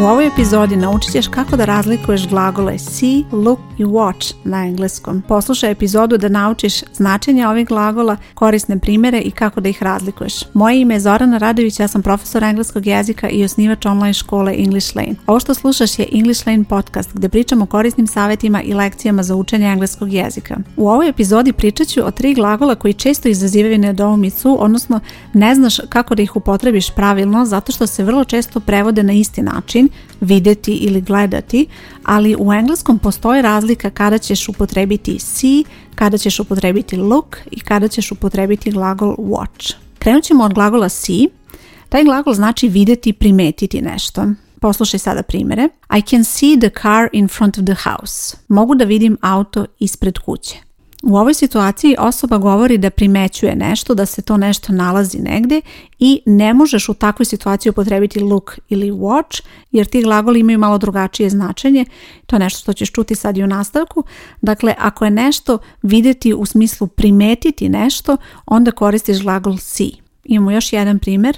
U ovoj epizodi naučit ćeš kako da razlikuješ glagole see, look i watch na engleskom. Poslušaj epizodu da naučiš značenje ovih glagola, korisne primjere i kako da ih razlikuješ. Moje ime je Zorana Radović, ja sam profesor engleskog jezika i osnivač online škole English Lane. Ovo što slušaš je English Lane podcast gdje pričam o korisnim savjetima i lekcijama za učenje engleskog jezika. U ovoj epizodi pričat ću o tri glagola koji često izazivaju nedoumicu, odnosno ne znaš kako da ih upotrebiš pravilno zato što se vrlo često prevode na isti način videti ili gledati, ali u engleskom postoji razlika kada ćeš upotrebiti see, kada ćeš upotrebiti look i kada ćeš upotrebiti glagol watch. Krenut ćemo od glagola see. Taj glagol znači videti, primetiti nešto. Poslušaj sada primjere. I can see the car in front of the house. Mogu da vidim auto ispred kuće. U ovoj situaciji osoba govori da primećuje nešto, da se to nešto nalazi negde i ne možeš u takvoj situaciji upotrebiti look ili watch jer ti glagoli imaju malo drugačije značenje. To je nešto što ćeš čuti sad i u nastavku. Dakle, ako je nešto vidjeti u smislu primetiti nešto, onda koristiš glagol see. Imamo još jedan primjer.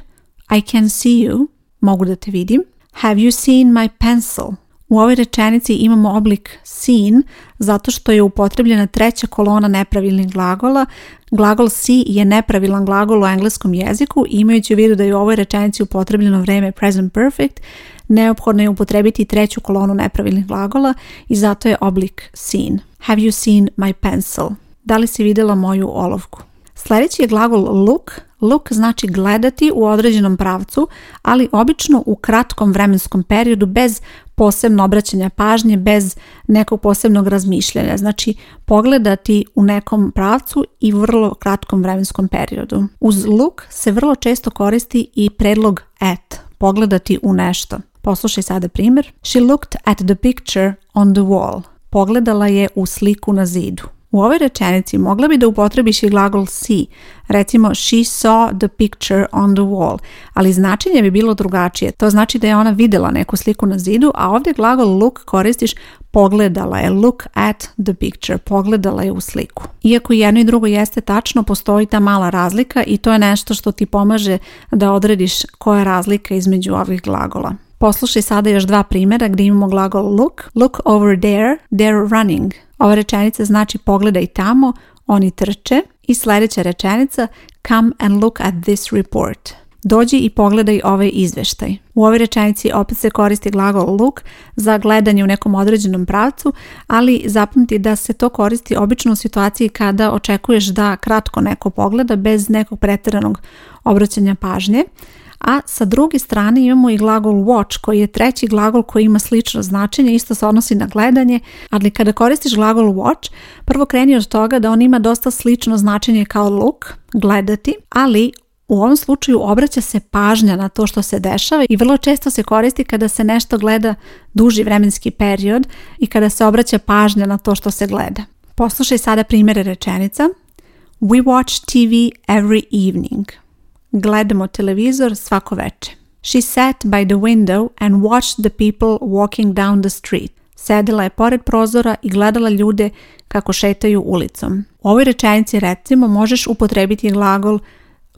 I can see you. Mogu da te vidim. Have you seen my pencil? U ovoj rečenici imamo oblik seen zato što je upotrebljena treća kolona nepravilnih glagola. Glagol see je nepravilan glagol u engleskom jeziku, imajući u vidu da je u ovoj rečenici upotrebljeno vrijeme present perfect, neophodno je upotrebiti treću kolonu nepravilnih glagola i zato je oblik seen. Have you seen my pencil? Da li si vidjela moju olovku? Sljedeći je glagol look. Look znači gledati u određenom pravcu, ali obično u kratkom vremenskom periodu bez posebno obraćanja pažnje bez nekog posebnog razmišljanja. Znači pogledati u nekom pravcu i vrlo kratkom vremenskom periodu. Uz look se vrlo često koristi i predlog at, pogledati u nešto. Poslušaj sada primjer. She looked at the picture on the wall. Pogledala je u sliku na zidu. U ovoj rečenici mogla bi da upotrebiš i glagol see, recimo she saw the picture on the wall, ali značenje bi bilo drugačije. To znači da je ona videla neku sliku na zidu, a ovdje glagol look koristiš pogledala je, look at the picture, pogledala je u sliku. Iako jedno i drugo jeste tačno, postoji ta mala razlika i to je nešto što ti pomaže da odrediš koja je razlika između ovih glagola. Poslušaj sada još dva primjera gdje imamo glagol look, look over there, they're running. Ova rečenica znači pogledaj tamo, oni trče i sljedeća rečenica come and look at this report. Dođi i pogledaj ovaj izveštaj. U ovoj rečenici opet se koristi glagol look za gledanje u nekom određenom pravcu, ali zapamti da se to koristi obično u situaciji kada očekuješ da kratko neko pogleda bez nekog pretjeranog obraćanja pažnje a sa druge strane imamo i glagol watch koji je treći glagol koji ima slično značenje, isto se odnosi na gledanje, ali kada koristiš glagol watch, prvo kreni od toga da on ima dosta slično značenje kao look, gledati, ali u ovom slučaju obraća se pažnja na to što se dešava i vrlo često se koristi kada se nešto gleda duži vremenski period i kada se obraća pažnja na to što se gleda. Poslušaj sada primjere rečenica. We watch TV every evening. Gledamo televizor svako veče. She sat by the window and watched the people walking down the street. Sedila je pored prozora i gledala ljude kako šetaju ulicom. U ovoj rečenici recimo možeš upotrebiti glagol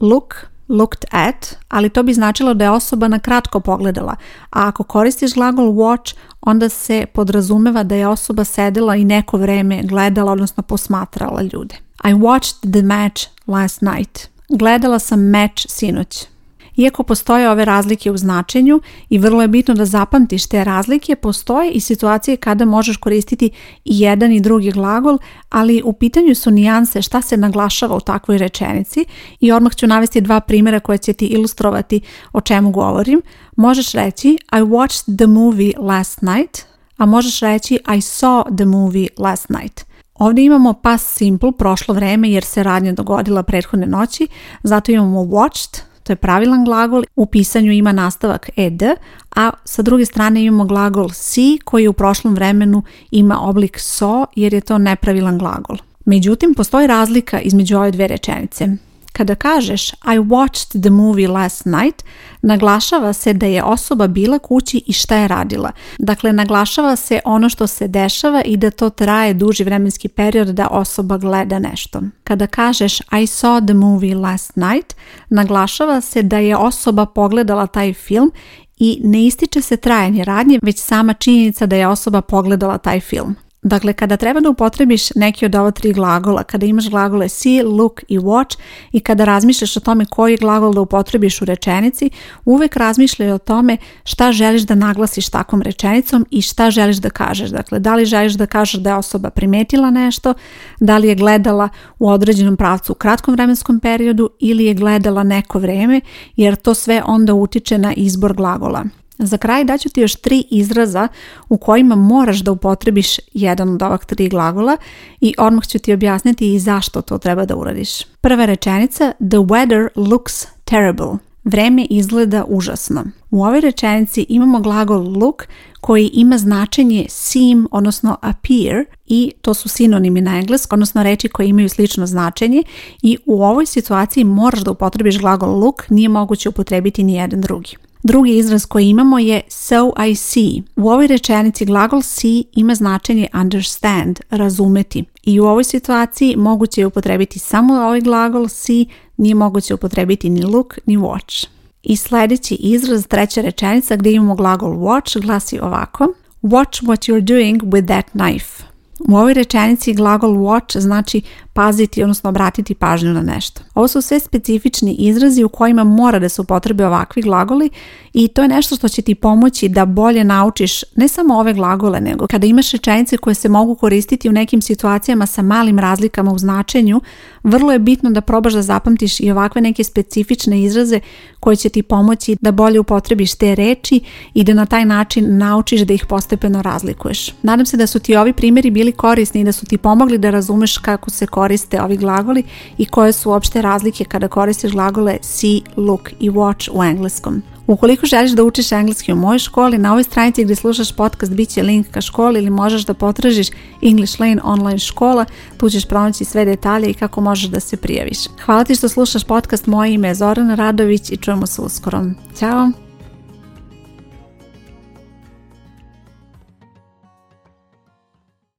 look, looked at, ali to bi značilo da je osoba na kratko pogledala, a ako koristiš glagol watch, onda se podrazumeva da je osoba sedela i neko vreme gledala, odnosno posmatrala ljude. I watched the match last night. Gledala sam meč sinoć. Iako postoje ove razlike u značenju i vrlo je bitno da zapamtiš te razlike, postoje i situacije kada možeš koristiti i jedan i drugi glagol, ali u pitanju su nijanse šta se naglašava u takvoj rečenici i odmah ću navesti dva primjera koje će ti ilustrovati o čemu govorim. Možeš reći I watched the movie last night, a možeš reći I saw the movie last night. Ovdje imamo past simple, prošlo vreme jer se radnja dogodila prethodne noći, zato imamo watched, to je pravilan glagol, u pisanju ima nastavak ed, a sa druge strane imamo glagol si koji u prošlom vremenu ima oblik so jer je to nepravilan glagol. Međutim, postoji razlika između ove dve rečenice. Kada kažeš I watched the movie last night, naglašava se da je osoba bila kući i šta je radila. Dakle, naglašava se ono što se dešava i da to traje duži vremenski period da osoba gleda nešto. Kada kažeš I saw the movie last night, naglašava se da je osoba pogledala taj film i ne ističe se trajanje radnje, već sama činjenica da je osoba pogledala taj film. Dakle, kada treba da upotrebiš neki od ova tri glagola, kada imaš glagole see, look i watch i kada razmišljaš o tome koji glagol da upotrebiš u rečenici, uvek razmišljaj o tome šta želiš da naglasiš takvom rečenicom i šta želiš da kažeš. Dakle, da li želiš da kažeš da je osoba primetila nešto, da li je gledala u određenom pravcu u kratkom vremenskom periodu ili je gledala neko vreme, jer to sve onda utiče na izbor glagola. Za kraj daću ti još tri izraza u kojima moraš da upotrebiš jedan od ovak tri glagola i odmah ću ti objasniti i zašto to treba da uradiš. Prva rečenica The weather looks terrible. Vreme izgleda užasno. U ovoj rečenici imamo glagol look koji ima značenje seem, odnosno appear i to su sinonimi na engleski, odnosno reči koje imaju slično značenje i u ovoj situaciji moraš da upotrebiš glagol look, nije moguće upotrebiti ni jedan drugi. Drugi izraz koji imamo je so I see. U ovoj rečenici glagol see ima značenje understand, razumeti. I u ovoj situaciji moguće je upotrebiti samo ovaj glagol see, nije moguće upotrebiti ni look ni watch. I sljedeći izraz, treća rečenica gdje imamo glagol watch glasi ovako Watch what you're doing with that knife. U ovoj rečenici glagol watch znači paziti, odnosno obratiti pažnju na nešto. Ovo su sve specifični izrazi u kojima mora da se upotrebe ovakvi glagoli i to je nešto što će ti pomoći da bolje naučiš ne samo ove glagole, nego kada imaš rečenice koje se mogu koristiti u nekim situacijama sa malim razlikama u značenju, vrlo je bitno da probaš da zapamtiš i ovakve neke specifične izraze koje će ti pomoći da bolje upotrebiš te reči i da na taj način naučiš da ih postepeno razlikuješ. Nadam se da su ti ovi primjeri bili korisni i da su ti pomogli da razumeš kako se ko koriste ovi glagoli i koje su uopšte razlike kada koristiš glagole see, look i watch u engleskom. Ukoliko želiš da učiš engleski u mojoj školi, na ovoj stranici gdje slušaš podcast bit će link ka školi ili možeš da potražiš English Lane online škola, tu ćeš pronaći sve detalje i kako možeš da se prijaviš. Hvala ti što slušaš podcast, moje ime je Zorana Radović i čujemo se uskoro. Ćao!